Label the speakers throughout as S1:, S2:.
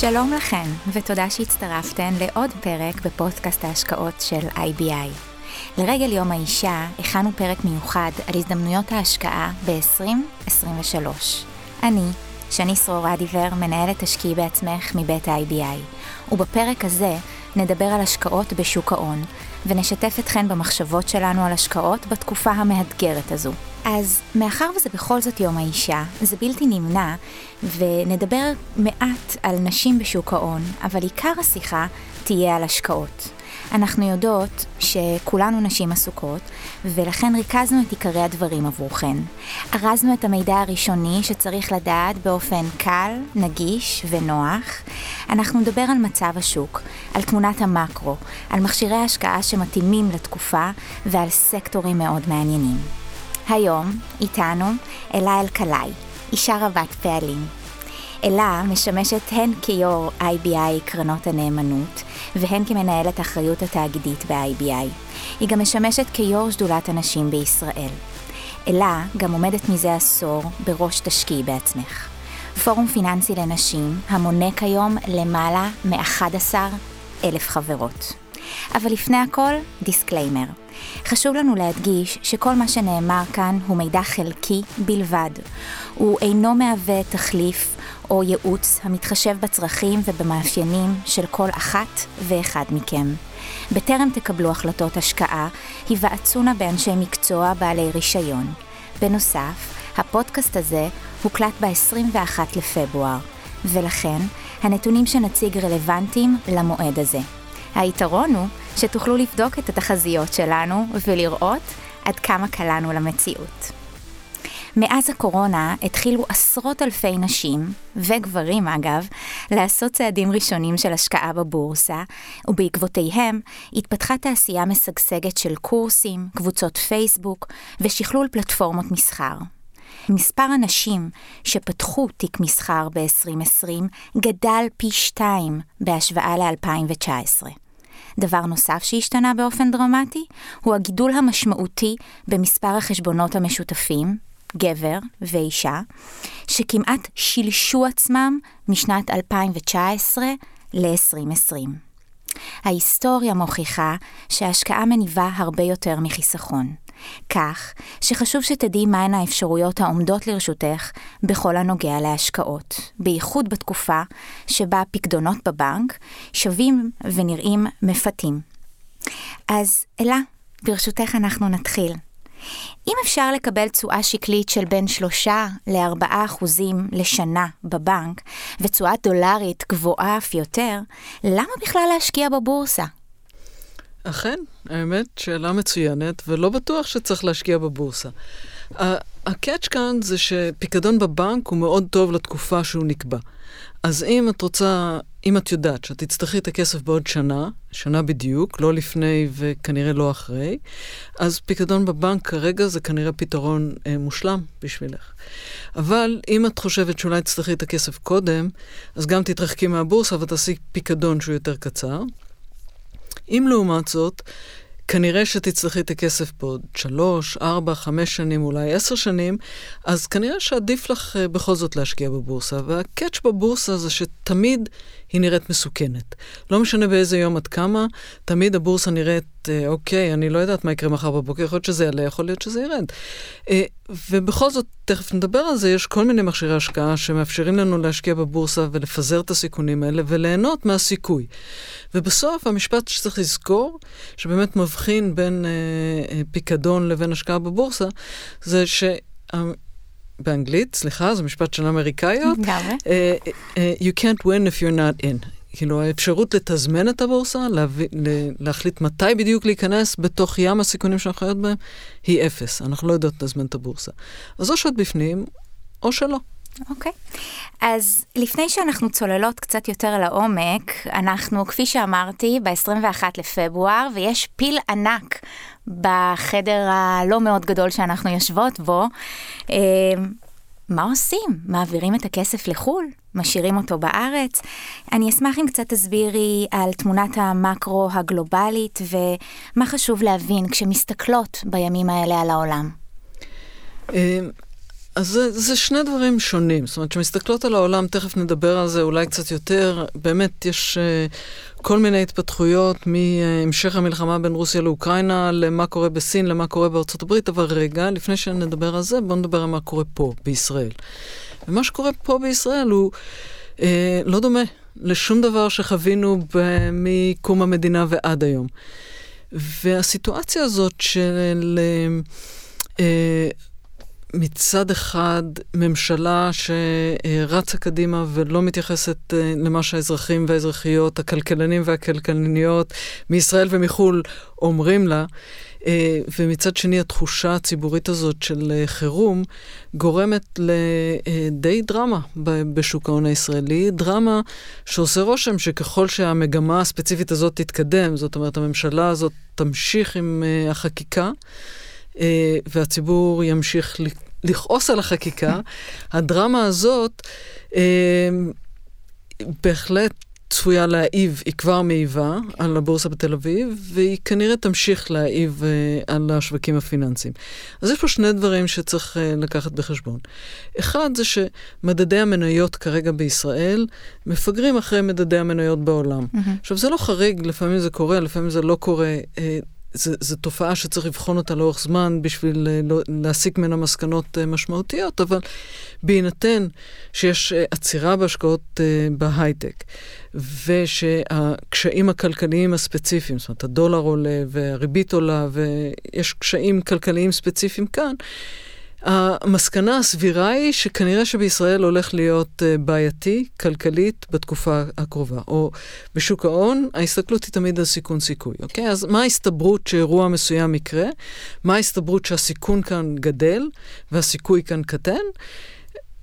S1: שלום לכן, ותודה שהצטרפתן לעוד פרק בפודקאסט ההשקעות של IBI. לרגל יום האישה, הכנו פרק מיוחד על הזדמנויות ההשקעה ב-2023. אני, שני סרור אדיבר, מנהלת השקיעי בעצמך מבית ה-IBI, ובפרק הזה נדבר על השקעות בשוק ההון, ונשתף אתכן במחשבות שלנו על השקעות בתקופה המאתגרת הזו. אז מאחר וזה בכל זאת יום האישה, זה בלתי נמנע, ונדבר מעט על נשים בשוק ההון, אבל עיקר השיחה תהיה על השקעות. אנחנו יודעות שכולנו נשים עסוקות, ולכן ריכזנו את עיקרי הדברים עבורכן. ארזנו את המידע הראשוני שצריך לדעת באופן קל, נגיש ונוח. אנחנו נדבר על מצב השוק, על תמונת המקרו, על מכשירי השקעה שמתאימים לתקופה ועל סקטורים מאוד מעניינים. היום איתנו אלה אלקלעי, אישה רבת פעלים. אלה משמשת הן כיו"ר IBI קרנות הנאמנות והן כמנהלת אחריות התאגידית ב-IBI. היא גם משמשת כיו"ר שדולת הנשים בישראל. אלה גם עומדת מזה עשור בראש תשקיעי בעצמך. פורום פיננסי לנשים המונה כיום למעלה מ-11 אלף חברות. אבל לפני הכל, disclaimer. חשוב לנו להדגיש שכל מה שנאמר כאן הוא מידע חלקי בלבד. הוא אינו מהווה תחליף או ייעוץ המתחשב בצרכים ובמאפיינים של כל אחת ואחד מכם. בטרם תקבלו החלטות השקעה, היוועצו נא באנשי מקצוע בעלי רישיון. בנוסף, הפודקאסט הזה הוקלט ב-21 לפברואר, ולכן הנתונים שנציג רלוונטיים למועד הזה. היתרון הוא שתוכלו לבדוק את התחזיות שלנו ולראות עד כמה קלענו למציאות. מאז הקורונה התחילו עשרות אלפי נשים, וגברים אגב, לעשות צעדים ראשונים של השקעה בבורסה, ובעקבותיהם התפתחה תעשייה משגשגת של קורסים, קבוצות פייסבוק ושכלול פלטפורמות מסחר. מספר הנשים שפתחו תיק מסחר ב-2020 גדל פי שתיים בהשוואה ל-2019. דבר נוסף שהשתנה באופן דרמטי הוא הגידול המשמעותי במספר החשבונות המשותפים, גבר ואישה, שכמעט שילשו עצמם משנת 2019 ל-2020. ההיסטוריה מוכיחה שההשקעה מניבה הרבה יותר מחיסכון. כך שחשוב שתדעי מהן האפשרויות העומדות לרשותך בכל הנוגע להשקעות, בייחוד בתקופה שבה פקדונות בבנק שווים ונראים מפתים. אז אלה, ברשותך אנחנו נתחיל. אם אפשר לקבל תשואה שקלית של בין 3 ל-4 אחוזים לשנה בבנק, ותשואה דולרית גבוהה אף יותר, למה בכלל להשקיע בבורסה?
S2: אכן, האמת, שאלה מצוינת, ולא בטוח שצריך להשקיע בבורסה. הקאץ' כאן זה שפיקדון בבנק הוא מאוד טוב לתקופה שהוא נקבע. אז אם את רוצה, אם את יודעת שאת תצטרכי את הכסף בעוד שנה, שנה בדיוק, לא לפני וכנראה לא אחרי, אז פיקדון בבנק כרגע זה כנראה פתרון אה, מושלם בשבילך. אבל אם את חושבת שאולי תצטרכי את הכסף קודם, אז גם תתרחקי מהבורסה ותעשי פיקדון שהוא יותר קצר. אם לעומת זאת, כנראה שתצטרכי את הכסף בעוד שלוש, ארבע, חמש שנים, אולי עשר שנים, אז כנראה שעדיף לך uh, בכל זאת להשקיע בבורסה. והקאץ' בבורסה זה שתמיד היא נראית מסוכנת. לא משנה באיזה יום את קמה, תמיד הבורסה נראית, uh, אוקיי, אני לא יודעת מה יקרה מחר בבוקר, יכול להיות שזה יעלה, יכול להיות שזה ירד. Uh, ובכל זאת, תכף נדבר על זה, יש כל מיני מכשירי השקעה שמאפשרים לנו להשקיע בבורסה ולפזר את הסיכונים האלה וליהנות מהסיכוי. ובסוף, המשפט שצריך לזכור, שבאמת מבחין בין אה, אה, פיקדון לבין השקעה בבורסה, זה ש... באנגלית, סליחה, זה משפט של אמריקאיות.
S1: לגמרי.
S2: Uh, uh, you can't win if you're not in. כאילו, האפשרות לתזמן את הבורסה, להביא, להחליט מתי בדיוק להיכנס בתוך ים הסיכונים שאנחנו חיות בהם, היא אפס. אנחנו לא יודעות לתזמן את הבורסה. אז או שאת בפנים, או שלא.
S1: אוקיי. Okay. אז לפני שאנחנו צוללות קצת יותר לעומק, אנחנו, כפי שאמרתי, ב-21 לפברואר, ויש פיל ענק בחדר הלא מאוד גדול שאנחנו יושבות בו. אה, מה עושים? מעבירים את הכסף לחו"ל? משאירים אותו בארץ? אני אשמח אם קצת תסבירי על תמונת המקרו הגלובלית ומה חשוב להבין כשמסתכלות בימים האלה על העולם.
S2: אז זה, זה שני דברים שונים. זאת אומרת, כשמסתכלות על העולם, תכף נדבר על זה אולי קצת יותר, באמת יש uh, כל מיני התפתחויות מהמשך המלחמה בין רוסיה לאוקראינה, למה קורה בסין, למה קורה בארצות הברית, אבל רגע, לפני שנדבר על זה, בואו נדבר על מה קורה פה, בישראל. ומה שקורה פה בישראל הוא uh, לא דומה לשום דבר שחווינו מקום המדינה ועד היום. והסיטואציה הזאת של... Uh, מצד אחד ממשלה שרצה קדימה ולא מתייחסת אה, למה שהאזרחים והאזרחיות, הכלכלנים והכלכלניות מישראל ומחו"ל אומרים לה, אה, ומצד שני התחושה הציבורית הזאת של אה, חירום גורמת לדי דרמה בשוק ההון הישראלי, דרמה שעושה רושם שככל שהמגמה הספציפית הזאת תתקדם, זאת אומרת הממשלה הזאת תמשיך עם החקיקה, והציבור ימשיך לכעוס על החקיקה, הדרמה הזאת אה, בהחלט צפויה להעיב, היא כבר מעיבה על הבורסה בתל אביב, והיא כנראה תמשיך להעיב uh, על השווקים הפיננסיים. אז יש פה שני דברים שצריך לקחת בחשבון. אחד זה שמדדי המניות כרגע בישראל מפגרים אחרי מדדי המניות בעולם. Mm-hmm. עכשיו, זה לא חריג, לפעמים זה קורה, לפעמים זה לא קורה. זו תופעה שצריך לבחון אותה לאורך זמן בשביל אה, לא, להסיק ממנה מסקנות אה, משמעותיות, אבל בהינתן שיש אה, עצירה בהשקעות בהייטק, ושהקשיים הכלכליים הספציפיים, זאת אומרת, הדולר עולה והריבית עולה, ויש קשיים כלכליים ספציפיים כאן, המסקנה הסבירה היא שכנראה שבישראל הולך להיות uh, בעייתי כלכלית בתקופה הקרובה. או בשוק ההון, ההסתכלות היא תמיד על סיכון סיכוי, אוקיי? אז מה ההסתברות שאירוע מסוים יקרה? מה ההסתברות שהסיכון כאן גדל והסיכוי כאן קטן?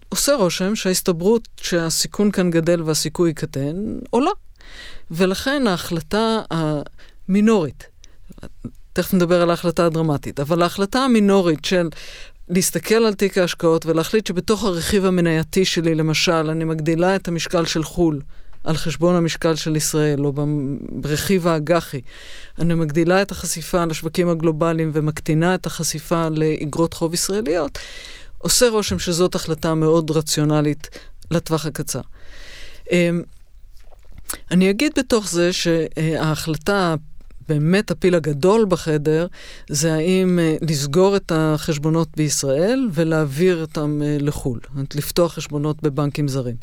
S2: עושה רושם שההסתברות שהסיכון כאן גדל והסיכוי קטן עולה. ולכן ההחלטה המינורית, תכף נדבר על ההחלטה הדרמטית, אבל ההחלטה המינורית של להסתכל על תיק ההשקעות ולהחליט שבתוך הרכיב המנייתי שלי, למשל, אני מגדילה את המשקל של חו"ל על חשבון המשקל של ישראל, או ברכיב האג"חי. אני מגדילה את החשיפה לשווקים הגלובליים ומקטינה את החשיפה לאגרות חוב ישראליות, עושה רושם שזאת החלטה מאוד רציונלית לטווח הקצר. אמ, אני אגיד בתוך זה שההחלטה באמת הפיל הגדול בחדר זה האם uh, לסגור את החשבונות בישראל ולהעביר אותם uh, לחו"ל, זאת אומרת, לפתוח חשבונות בבנקים זרים.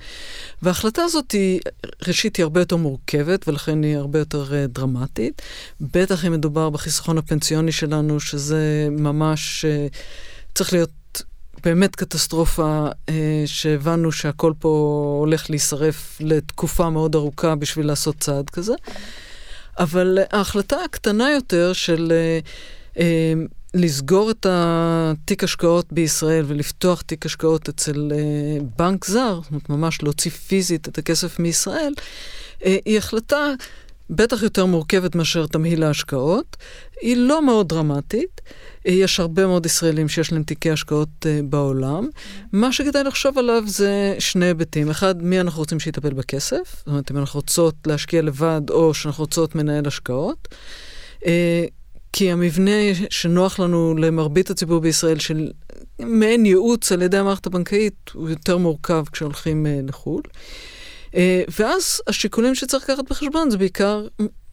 S2: וההחלטה הזאת היא, ראשית, היא הרבה יותר מורכבת ולכן היא הרבה יותר uh, דרמטית. בטח אם מדובר בחיסכון הפנסיוני שלנו, שזה ממש צריך להיות באמת קטסטרופה אה, שהבנו שהכל פה הולך להישרף לתקופה מאוד ארוכה בשביל לעשות צעד כזה. אבל ההחלטה הקטנה יותר של אה, אה, לסגור את התיק השקעות בישראל ולפתוח תיק השקעות אצל אה, בנק זר, זאת אומרת ממש להוציא פיזית את הכסף מישראל, היא החלטה בטח יותר מורכבת מאשר תמהיל ההשקעות. היא לא מאוד דרמטית. יש הרבה מאוד ישראלים שיש להם תיקי השקעות uh, בעולם. מה שכדאי לחשוב עליו זה שני היבטים. אחד, מי אנחנו רוצים שיטפל בכסף? זאת אומרת, אם אנחנו רוצות להשקיע לבד או שאנחנו רוצות מנהל השקעות. Uh, כי המבנה שנוח לנו למרבית הציבור בישראל של מעין ייעוץ על ידי המערכת הבנקאית הוא יותר מורכב כשהולכים uh, לחו"ל. Uh, ואז השיקולים שצריך לקחת בחשבון זה בעיקר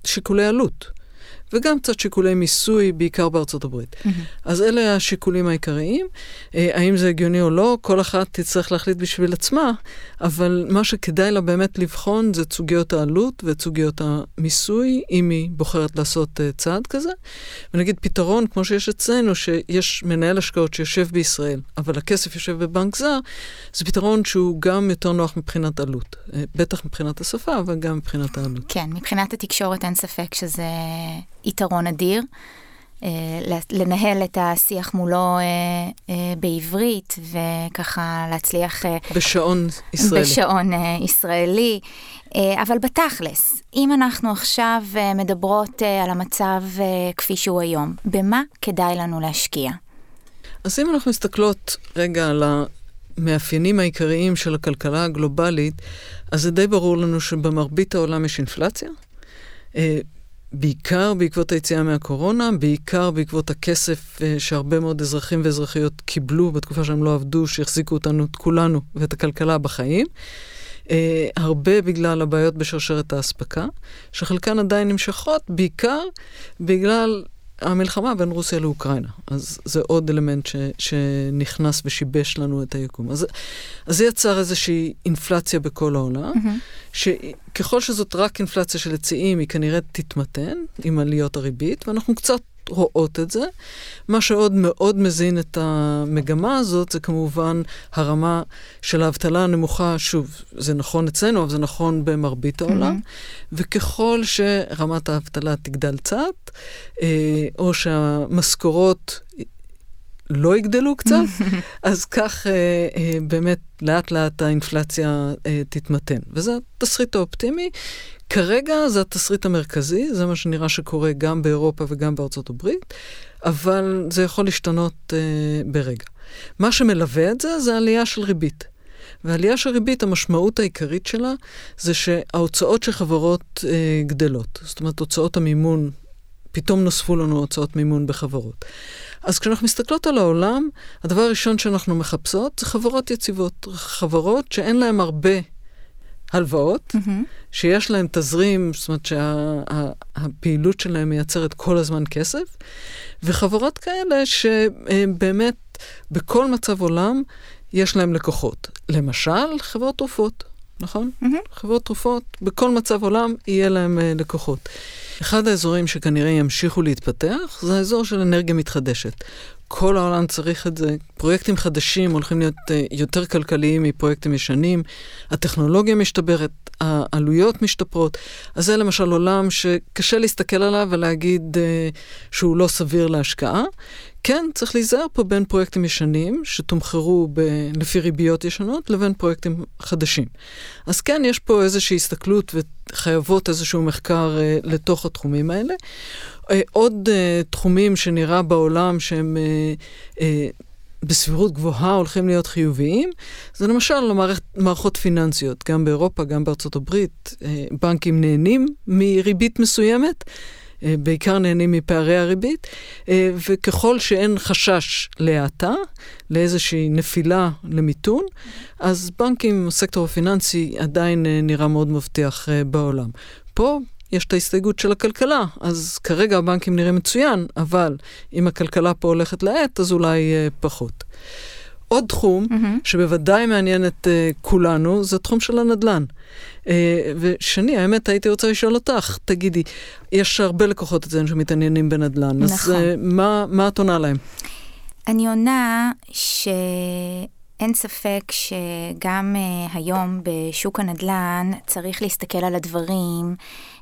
S2: שיקולי עלות. וגם קצת שיקולי מיסוי, בעיקר בארצות הברית. Mm-hmm. אז אלה השיקולים העיקריים. אה, האם זה הגיוני או לא, כל אחת תצטרך להחליט בשביל עצמה, אבל מה שכדאי לה באמת לבחון זה את סוגיות העלות ואת סוגיות המיסוי, אם היא בוחרת לעשות uh, צעד כזה. ונגיד פתרון, כמו שיש אצלנו, שיש מנהל השקעות שיושב בישראל, אבל הכסף יושב בבנק זר, זה פתרון שהוא גם יותר נוח מבחינת עלות. Uh, בטח מבחינת השפה, אבל גם מבחינת העלות.
S1: כן, מבחינת התקשורת אין ספק שזה יתרון אדיר. אה, לנהל את השיח מולו אה, אה, בעברית וככה להצליח...
S2: בשעון ישראלי.
S1: בשעון ישראלי. אבל בתכלס, אם אנחנו עכשיו מדברות על המצב כפי שהוא היום, במה כדאי לנו להשקיע?
S2: אז אם אנחנו מסתכלות רגע על המאפיינים העיקריים של הכלכלה הגלובלית, אז זה די ברור לנו שבמרבית העולם יש אינפלציה. בעיקר בעקבות היציאה מהקורונה, בעיקר בעקבות הכסף uh, שהרבה מאוד אזרחים ואזרחיות קיבלו בתקופה שהם לא עבדו, שהחזיקו אותנו, את כולנו ואת הכלכלה בחיים. Uh, הרבה בגלל הבעיות בשרשרת האספקה, שחלקן עדיין נמשכות, בעיקר בגלל המלחמה בין רוסיה לאוקראינה. אז זה עוד אלמנט ש, שנכנס ושיבש לנו את היקום. אז, אז זה יצר איזושהי אינפלציה בכל העולם, mm-hmm. שככל שזאת רק אינפלציה של היצעים, היא כנראה תתמתן עם עליות הריבית, ואנחנו קצת רואות את זה. מה שעוד מאוד מזין את המגמה הזאת זה כמובן הרמה של האבטלה הנמוכה, שוב, זה נכון אצלנו, אבל זה נכון במרבית העולם, mm-hmm. וככל שרמת האבטלה תגדל קצת, אה, או שהמשכורות לא יגדלו קצת, אז כך אה, אה, באמת לאט לאט האינפלציה אה, תתמתן. וזה התסריט האופטימי. כרגע זה התסריט המרכזי, זה מה שנראה שקורה גם באירופה וגם בארצות הברית, אבל זה יכול להשתנות אה, ברגע. מה שמלווה את זה, זה עלייה של ריבית. ועלייה של ריבית, המשמעות העיקרית שלה זה שההוצאות של חברות אה, גדלות. זאת אומרת, הוצאות המימון, פתאום נוספו לנו הוצאות מימון בחברות. אז כשאנחנו מסתכלות על העולם, הדבר הראשון שאנחנו מחפשות זה חברות יציבות. חברות שאין להן הרבה הלוואות, mm-hmm. שיש להן תזרים, זאת אומרת שהפעילות שה, שלהן מייצרת כל הזמן כסף, וחברות כאלה שבאמת בכל מצב עולם יש להן לקוחות. למשל, חברות תרופות, נכון? Mm-hmm. חברות תרופות, בכל מצב עולם יהיה להן uh, לקוחות. אחד האזורים שכנראה ימשיכו להתפתח זה האזור של אנרגיה מתחדשת. כל העולם צריך את זה. פרויקטים חדשים הולכים להיות uh, יותר כלכליים מפרויקטים ישנים, הטכנולוגיה משתברת, העלויות משתפרות. אז זה למשל עולם שקשה להסתכל עליו ולהגיד uh, שהוא לא סביר להשקעה. כן, צריך להיזהר פה בין פרויקטים ישנים, שתומחרו ב- לפי ריביות ישנות, לבין פרויקטים חדשים. אז כן, יש פה איזושהי הסתכלות וחייבות איזשהו מחקר uh, לתוך התחומים האלה. Uh, עוד uh, תחומים שנראה בעולם שהם uh, uh, בסבירות גבוהה הולכים להיות חיוביים, זה למשל למערכת, מערכות פיננסיות, גם באירופה, גם בארצות הברית, uh, בנקים נהנים מריבית מסוימת. אה, בעיקר נהנים מפערי הריבית, אה, וככל שאין חשש להאטה, לאיזושהי נפילה למיתון, אז בנקים, הסקטור הפיננסי עדיין אה, נראה מאוד מבטיח בעולם. פה יש את ההסתייגות של הכלכלה, אז כרגע הבנקים נראים מצוין, אבל אם הכלכלה פה הולכת לאט, אז אולי פחות. עוד תחום mm-hmm. שבוודאי מעניין את uh, כולנו, זה תחום של הנדל"ן. Uh, ושני, האמת, הייתי רוצה לשאול אותך, תגידי, יש הרבה לקוחות אצלנו שמתעניינים בנדל"ן, נכון. אז uh, מה, מה את עונה להם?
S1: אני עונה שאין ספק שגם uh, היום בשוק הנדל"ן צריך להסתכל על הדברים אה,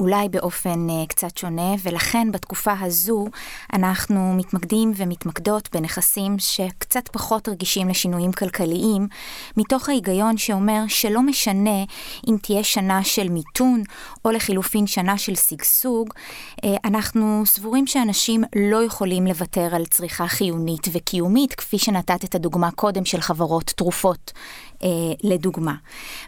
S1: אולי באופן אה, קצת שונה, ולכן בתקופה הזו אנחנו מתמקדים ומתמקדות בנכסים שקצת פחות רגישים לשינויים כלכליים, מתוך ההיגיון שאומר שלא משנה אם תהיה שנה של מיתון, או לחילופין שנה של שגשוג, אה, אנחנו סבורים שאנשים לא יכולים לוותר על צריכה חיונית וקיומית, כפי שנתת את הדוגמה קודם של חברות תרופות. אה, לדוגמה.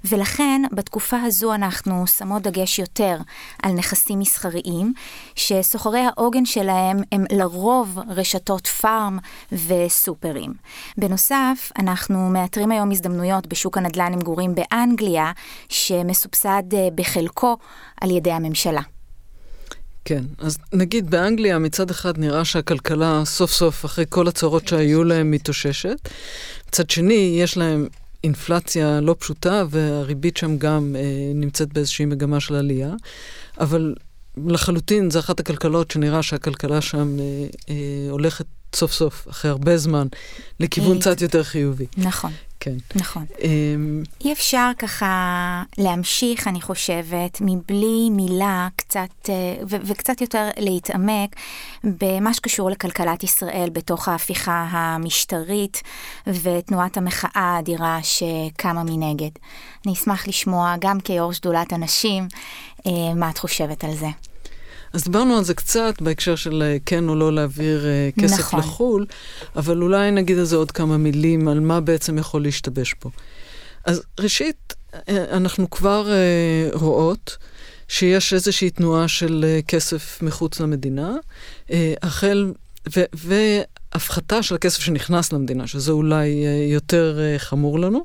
S1: ולכן בתקופה הזו אנחנו שמות דגש יותר על נכסים מסחריים, שסוחרי העוגן שלהם הם לרוב רשתות פארם וסופרים. בנוסף, אנחנו מאתרים היום הזדמנויות בשוק הנדל"ן למגורים באנגליה, שמסובסד אה, בחלקו על ידי הממשלה.
S2: כן, אז נגיד באנגליה מצד אחד נראה שהכלכלה סוף סוף, אחרי כל הצרות שהיו להם, מתאוששת. מצד שני, יש להם אינפלציה לא פשוטה, והריבית שם גם אה, נמצאת באיזושהי מגמה של עלייה. אבל לחלוטין זו אחת הכלכלות שנראה שהכלכלה שם אה, אה, הולכת סוף סוף, אחרי הרבה זמן, לכיוון קצת יותר חיובי.
S1: נכון.
S2: כן.
S1: נכון. Um, אי אפשר ככה להמשיך, אני חושבת, מבלי מילה קצת, אה, ו- וקצת יותר להתעמק במה שקשור לכלכלת ישראל בתוך ההפיכה המשטרית ותנועת המחאה האדירה שקמה מנגד. אני אשמח לשמוע, גם כיו"ר שדולת הנשים, אה, מה את חושבת על זה.
S2: אז דיברנו על זה קצת בהקשר של אה, כן או לא להעביר uh, כסף נכון. לחו"ל, אבל אולי נגיד על זה עוד כמה מילים על מה בעצם יכול להשתבש פה. אז ראשית, אה, אנחנו כבר רואות שיש איזושהי תנועה של אה, כסף מחוץ למדינה, אה, החל, ו, והפחתה של הכסף שנכנס למדינה, שזה אולי אה, יותר חמור לנו,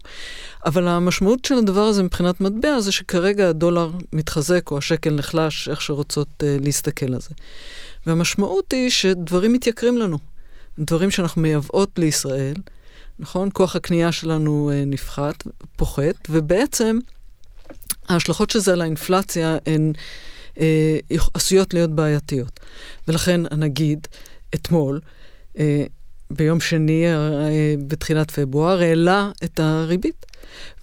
S2: אבל המשמעות של הדבר הזה מבחינת מטבע זה שכרגע הדולר מתחזק או השקל נחלש, איך שרוצות להסתכל על זה. והמשמעות היא שדברים מתייקרים לנו. דברים שאנחנו מייבאות לישראל, נכון? כוח הקנייה שלנו נפחת, פוחת, ובעצם ההשלכות של זה על האינפלציה הן אה, עשויות להיות בעייתיות. ולכן הנגיד אתמול, אה, ביום שני אה, בתחילת פברואר, העלה את הריבית.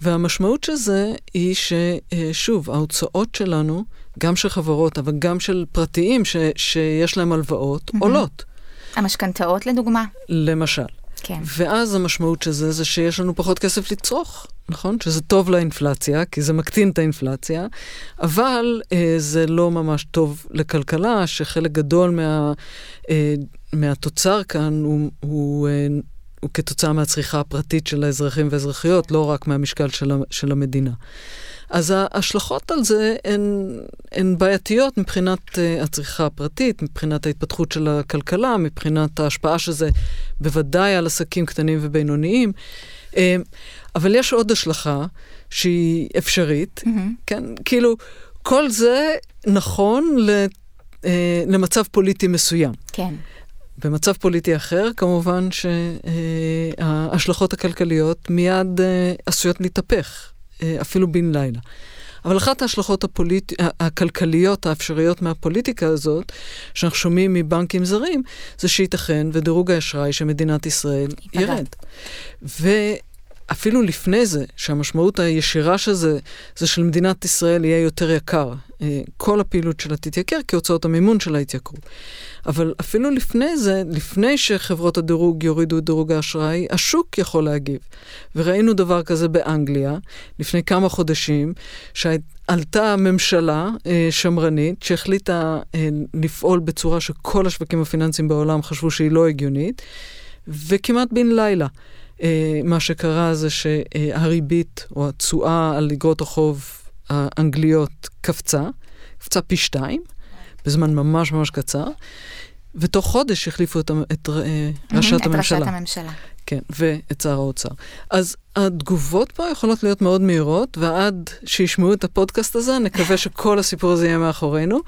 S2: והמשמעות של זה היא ששוב, ההוצאות שלנו, גם של חברות, אבל גם של פרטיים ש, שיש להם הלוואות, mm-hmm. עולות.
S1: המשכנתאות לדוגמה?
S2: למשל.
S1: כן.
S2: ואז המשמעות של זה, זה שיש לנו פחות כסף לצרוך, נכון? שזה טוב לאינפלציה, כי זה מקטין את האינפלציה, אבל אה, זה לא ממש טוב לכלכלה, שחלק גדול מה, אה, מהתוצר כאן הוא... הוא אה, הוא כתוצאה מהצריכה הפרטית של האזרחים והאזרחיות, לא רק מהמשקל של, של המדינה. אז ההשלכות על זה הן, הן בעייתיות מבחינת uh, הצריכה הפרטית, מבחינת ההתפתחות של הכלכלה, מבחינת ההשפעה של זה בוודאי על עסקים קטנים ובינוניים. Uh, אבל יש עוד השלכה שהיא אפשרית, mm-hmm. כן? כאילו, כל זה נכון uh, למצב פוליטי מסוים.
S1: כן.
S2: במצב פוליטי אחר, כמובן שההשלכות הכלכליות מיד עשויות להתהפך. אה, אפילו בן לילה. אבל אחת ההשלכות הפוליט... הכלכליות האפשריות מהפוליטיקה הזאת, שאנחנו שומעים מבנקים זרים, זה שייתכן ודירוג האשראי של מדינת ישראל ירד. ואפילו לפני זה, שהמשמעות הישירה של זה, זה שלמדינת ישראל יהיה יותר יקר. אה, כל הפעילות שלה תתייקר, כי הוצאות המימון שלה יתייקרו. אבל אפילו לפני זה, לפני שחברות הדירוג יורידו את דירוג האשראי, השוק יכול להגיב. וראינו דבר כזה באנגליה לפני כמה חודשים, שעלתה ממשלה אה, שמרנית שהחליטה אה, לפעול בצורה שכל השווקים הפיננסיים בעולם חשבו שהיא לא הגיונית, וכמעט בן לילה. מה שקרה זה שהריבית או התשואה על אגרות החוב האנגליות קפצה, קפצה פי שתיים, בזמן ממש ממש קצר. ותוך חודש החליפו את, את אה, ראשת
S1: את
S2: הממשלה.
S1: את ראשת הממשלה.
S2: כן, ואת שר האוצר. אז התגובות פה יכולות להיות מאוד מהירות, ועד שישמעו את הפודקאסט הזה, נקווה שכל הסיפור הזה יהיה מאחורינו.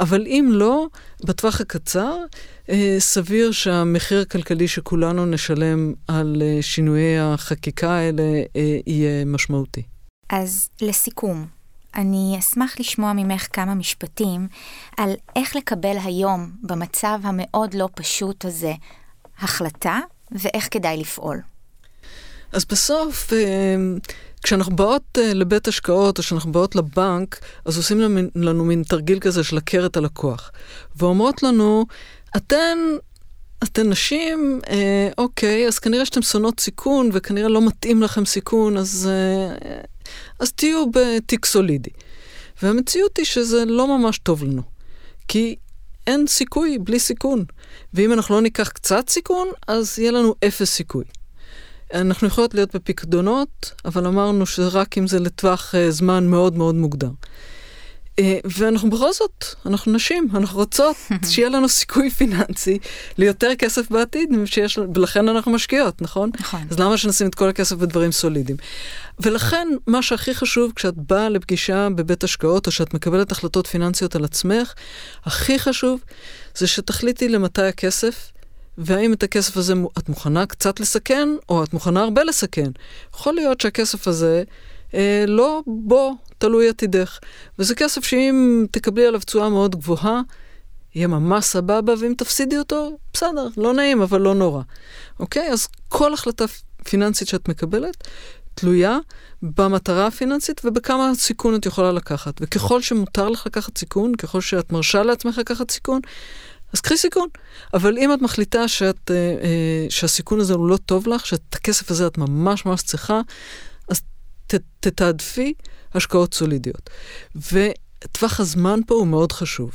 S2: אבל אם לא, בטווח הקצר, אה, סביר שהמחיר הכלכלי שכולנו נשלם על אה, שינויי החקיקה האלה יהיה משמעותי.
S1: אז לסיכום, אני אשמח לשמוע ממך כמה משפטים על איך לקבל היום, במצב המאוד לא פשוט הזה, החלטה ואיך כדאי לפעול.
S2: אז בסוף, אה, כשאנחנו באות אה, לבית השקעות או כשאנחנו באות לבנק, אז עושים לנו, מין תרגיל כזה של את הלקוח. ואומרות לנו, אתן אתן נשים, אה, אוקיי, אז כנראה שאתן שונאות סיכון, וכנראה לא מתאים לכם סיכון, אז אה, אז תהיו בתיק סולידי. והמציאות היא שזה לא ממש טוב לנו. כי אין סיכוי בלי סיכון. ואם אנחנו לא ניקח קצת סיכון, אז יהיה לנו אפס סיכוי. אנחנו יכולות להיות בפקדונות, אבל אמרנו שרק אם זה לטווח uh, זמן מאוד מאוד מוגדר. אה, ואנחנו בכל זאת, אנחנו נשים, אנחנו רוצות שיהיה לנו סיכוי פיננסי ליותר כסף בעתיד, שיש, ולכן אנחנו משקיעות, נכון?
S1: נכון.
S2: אז למה שנשים את כל הכסף בדברים סולידיים? ולכן, מה שהכי חשוב כשאת באה לפגישה בבית השקעות, או שאת מקבלת החלטות פיננסיות על עצמך, הכי חשוב זה שתחליטי למתי הכסף, והאם את הכסף הזה את מוכנה קצת לסכן, או את מוכנה הרבה לסכן. יכול להיות שהכסף הזה... אה, לא בו תלוי עתידך. וזה כסף שאם תקבלי עליו תשואה מאוד גבוהה, יהיה ממש סבבה, ואם תפסידי אותו, בסדר, לא נעים, אבל לא נורא. אוקיי? אז כל החלטה פיננסית שאת מקבלת, תלויה במטרה הפיננסית ובכמה סיכון את יכולה לקחת. וככל שמותר לך לקחת סיכון, ככל שאת מרשה לעצמך לקחת סיכון, אז קחי סיכון. אבל אם את מחליטה שאת, אה, אה, שהסיכון הזה הוא לא טוב לך, שאת הכסף הזה את ממש ממש צריכה, תתעדפי השקעות סולידיות. וטווח הזמן פה הוא מאוד חשוב.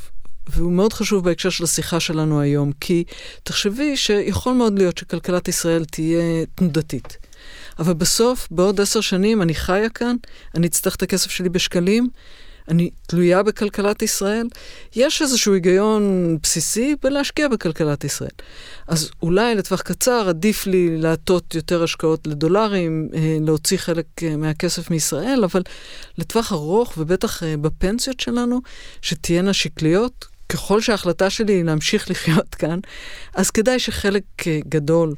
S2: והוא מאוד חשוב בהקשר של השיחה שלנו היום, כי תחשבי שיכול מאוד להיות שכלכלת ישראל תהיה תנודתית. אבל בסוף, בעוד עשר שנים, אני חיה כאן, אני אצטרך את הכסף שלי בשקלים, אני תלויה בכלכלת ישראל? יש איזשהו היגיון בסיסי בלהשקיע בכלכלת ישראל. אז אולי לטווח קצר עדיף לי להטות יותר השקעות לדולרים, אה, להוציא חלק אה, מהכסף מישראל, אבל לטווח ארוך, ובטח אה, בפנסיות שלנו, שתהיינה שקליות, ככל שההחלטה שלי היא להמשיך לחיות כאן, אז כדאי שחלק גדול,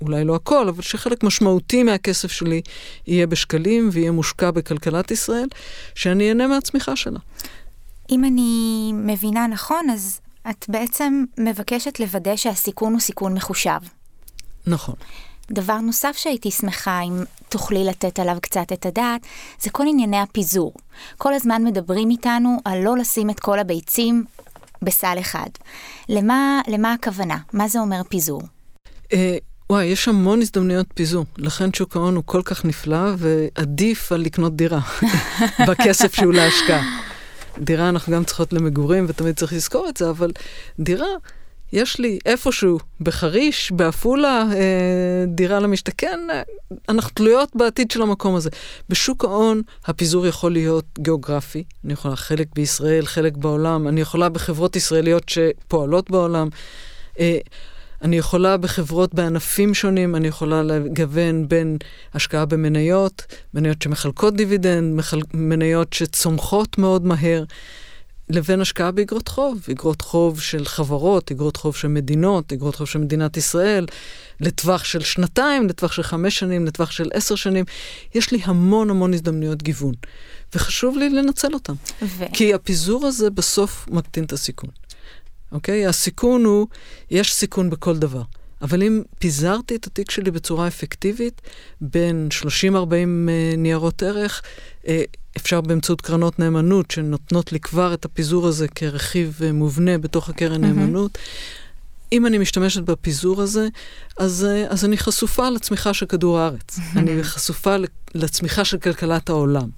S2: אולי לא הכל, אבל שחלק משמעותי מהכסף שלי יהיה בשקלים ויהיה מושקע בכלכלת ישראל, שאני אהנה מהצמיחה שלה.
S1: אם אני מבינה נכון, אז את בעצם מבקשת לוודא שהסיכון הוא סיכון מחושב.
S2: נכון.
S1: דבר נוסף שהייתי שמחה אם תוכלי לתת עליו קצת את הדעת, זה כל ענייני הפיזור. כל הזמן מדברים איתנו על לא לשים את כל הביצים בסל אחד. למה, למה הכוונה? מה זה אומר פיזור?
S2: וואי, יש המון הזדמנויות פיזור. לכן שוק ההון הוא כל כך נפלא, ועדיף על לקנות דירה בכסף שהוא להשקעה. דירה אנחנו גם צריכות למגורים, ותמיד צריך לזכור את זה, אבל דירה, יש לי איפשהו, בחריש, בעפולה, אה, דירה למשתכן, אה, אנחנו תלויות בעתיד של המקום הזה. בשוק ההון הפיזור יכול להיות גיאוגרפי, אני יכולה חלק בישראל, חלק בעולם, אני יכולה בחברות ישראליות שפועלות בעולם. אה, אני יכולה בחברות בענפים שונים, אני יכולה לגוון בין השקעה במניות, מניות שמחלקות דיבידנד, מחל... מניות שצומחות מאוד מהר, לבין השקעה באגרות חוב, אגרות חוב של חברות, אגרות חוב של מדינות, אגרות חוב של מדינת ישראל, לטווח של שנתיים, לטווח של חמש שנים, לטווח של עשר שנים. יש לי המון המון הזדמנויות גיוון, וחשוב לי לנצל אותן. ו... כי הפיזור הזה בסוף מקטין את הסיכון. אוקיי? הסיכון הוא, יש סיכון בכל דבר. אבל אם פיזרתי את התיק שלי בצורה אפקטיבית, בין 30-40 uh, אה, ניירות ערך, uh, אפשר באמצעות קרנות נאמנות, שנותנות לי כבר את הפיזור הזה כרכיב uh, מובנה בתוך הקרן mm-hmm. נאמנות. אם אני משתמשת בפיזור הזה, אז, אז אני חשופה לצמיחה של כדור הארץ. Mm-hmm. אני חשופה לצמיחה של כלכלת העולם.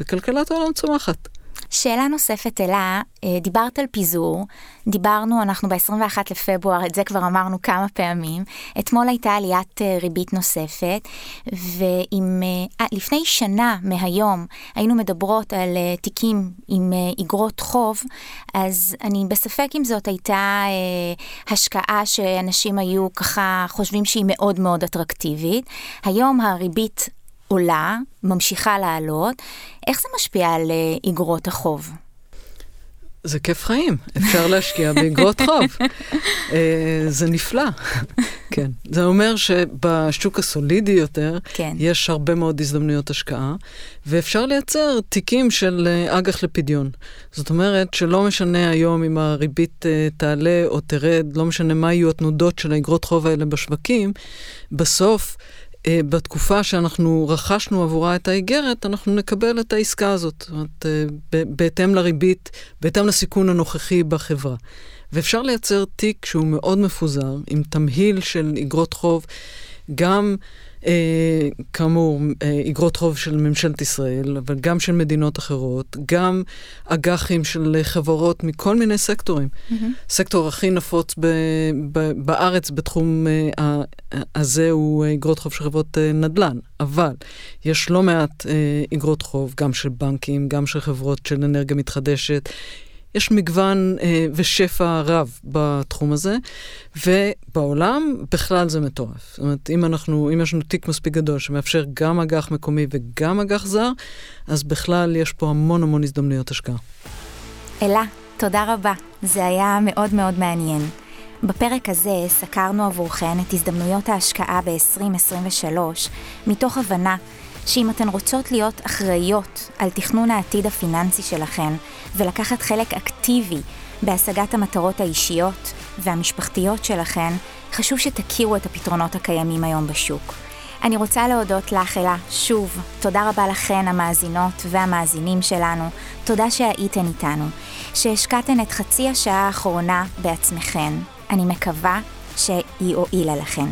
S2: וכלכלת העולם צומחת.
S1: שאלה נוספת אלה, אה, דיברת על פיזור, דיברנו, אנחנו ב-21 לפברואר, את זה כבר אמרנו כמה פעמים, אתמול הייתה עליית אה, ריבית נוספת, ואם אה, לפני שנה מהיום היינו מדברות על תיקים עם איגרות חוב, אז אני בספק אם זאת הייתה השקעה שאנשים היו ככה חושבים שהיא מאוד מאוד אטרקטיבית. היום הריבית עולה, ממשיכה לעלות, איך זה משפיע על איגרות החוב?
S2: זה כיף חיים, אפשר להשקיע באגרות חוב. uh, זה נפלא. כן. זה אומר שבשוק הסולידי יותר, כן. יש הרבה מאוד הזדמנויות השקעה, ואפשר לייצר תיקים של uh, אג"ח לפדיון. זאת אומרת שלא משנה היום אם הריבית תעלה או תרד, לא משנה מה יהיו התנודות של האגרות חוב האלה בשווקים, בסוף אה, בתקופה שאנחנו רכשנו עבורה את האיגרת, אנחנו נקבל את העסקה הזאת. זאת אומרת, אה, בהתאם לריבית, בהתאם לסיכון הנוכחי בחברה. ואפשר לייצר תיק שהוא מאוד מפוזר, עם תמהיל של איגרות חוב, גם אה, כאמור, אה, איגרות חוב של ממשלת ישראל, אבל גם של מדינות אחרות, גם אג"חים של חברות מכל מיני סקטורים. Mm-hmm. סקטור הכי נפוץ ב, ב, בארץ בתחום אה, הזה הוא איגרות חוב של חברות אה, נדל"ן, אבל יש לא מעט אה, איגרות חוב, גם של בנקים, גם של חברות של אנרגיה מתחדשת. יש מגוון אה, ושפע רב בתחום הזה, ובעולם בכלל זה מטורף. זאת אומרת, אם אנחנו, אם יש לנו תיק מספיק גדול שמאפשר גם אג"ח מקומי וגם אג"ח זר, אז בכלל יש פה המון המון הזדמנויות השקעה.
S1: אלה, תודה רבה. זה היה מאוד מאוד מעניין. בפרק הזה סקרנו עבורכן את הזדמנויות ההשקעה ב-2023, מתוך הבנה שאם אתן רוצות להיות אחראיות על תכנון העתיד הפיננסי שלכן ולקחת חלק אקטיבי בהשגת המטרות האישיות והמשפחתיות שלכן, חשוב שתכירו את הפתרונות הקיימים היום בשוק. אני רוצה להודות לך, אלה, שוב, תודה רבה לכן, המאזינות והמאזינים שלנו, תודה שהייתן איתנו, שהשקעתן את חצי השעה האחרונה בעצמכן. אני מקווה שהיא הועילה לכן.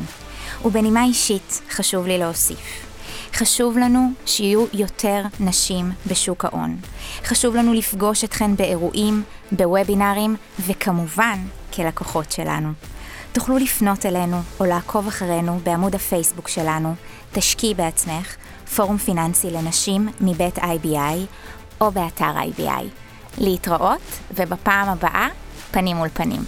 S1: ובנימה אישית, חשוב לי להוסיף. חשוב לנו שיהיו יותר נשים בשוק ההון. חשוב לנו לפגוש אתכן באירועים, בוובינארים, וכמובן, כלקוחות שלנו. תוכלו לפנות אלינו או לעקוב אחרינו בעמוד הפייסבוק שלנו, תשקיעי בעצמך, פורום פיננסי לנשים מבית IBI, או באתר IBI. להתראות, ובפעם הבאה, פנים מול פנים.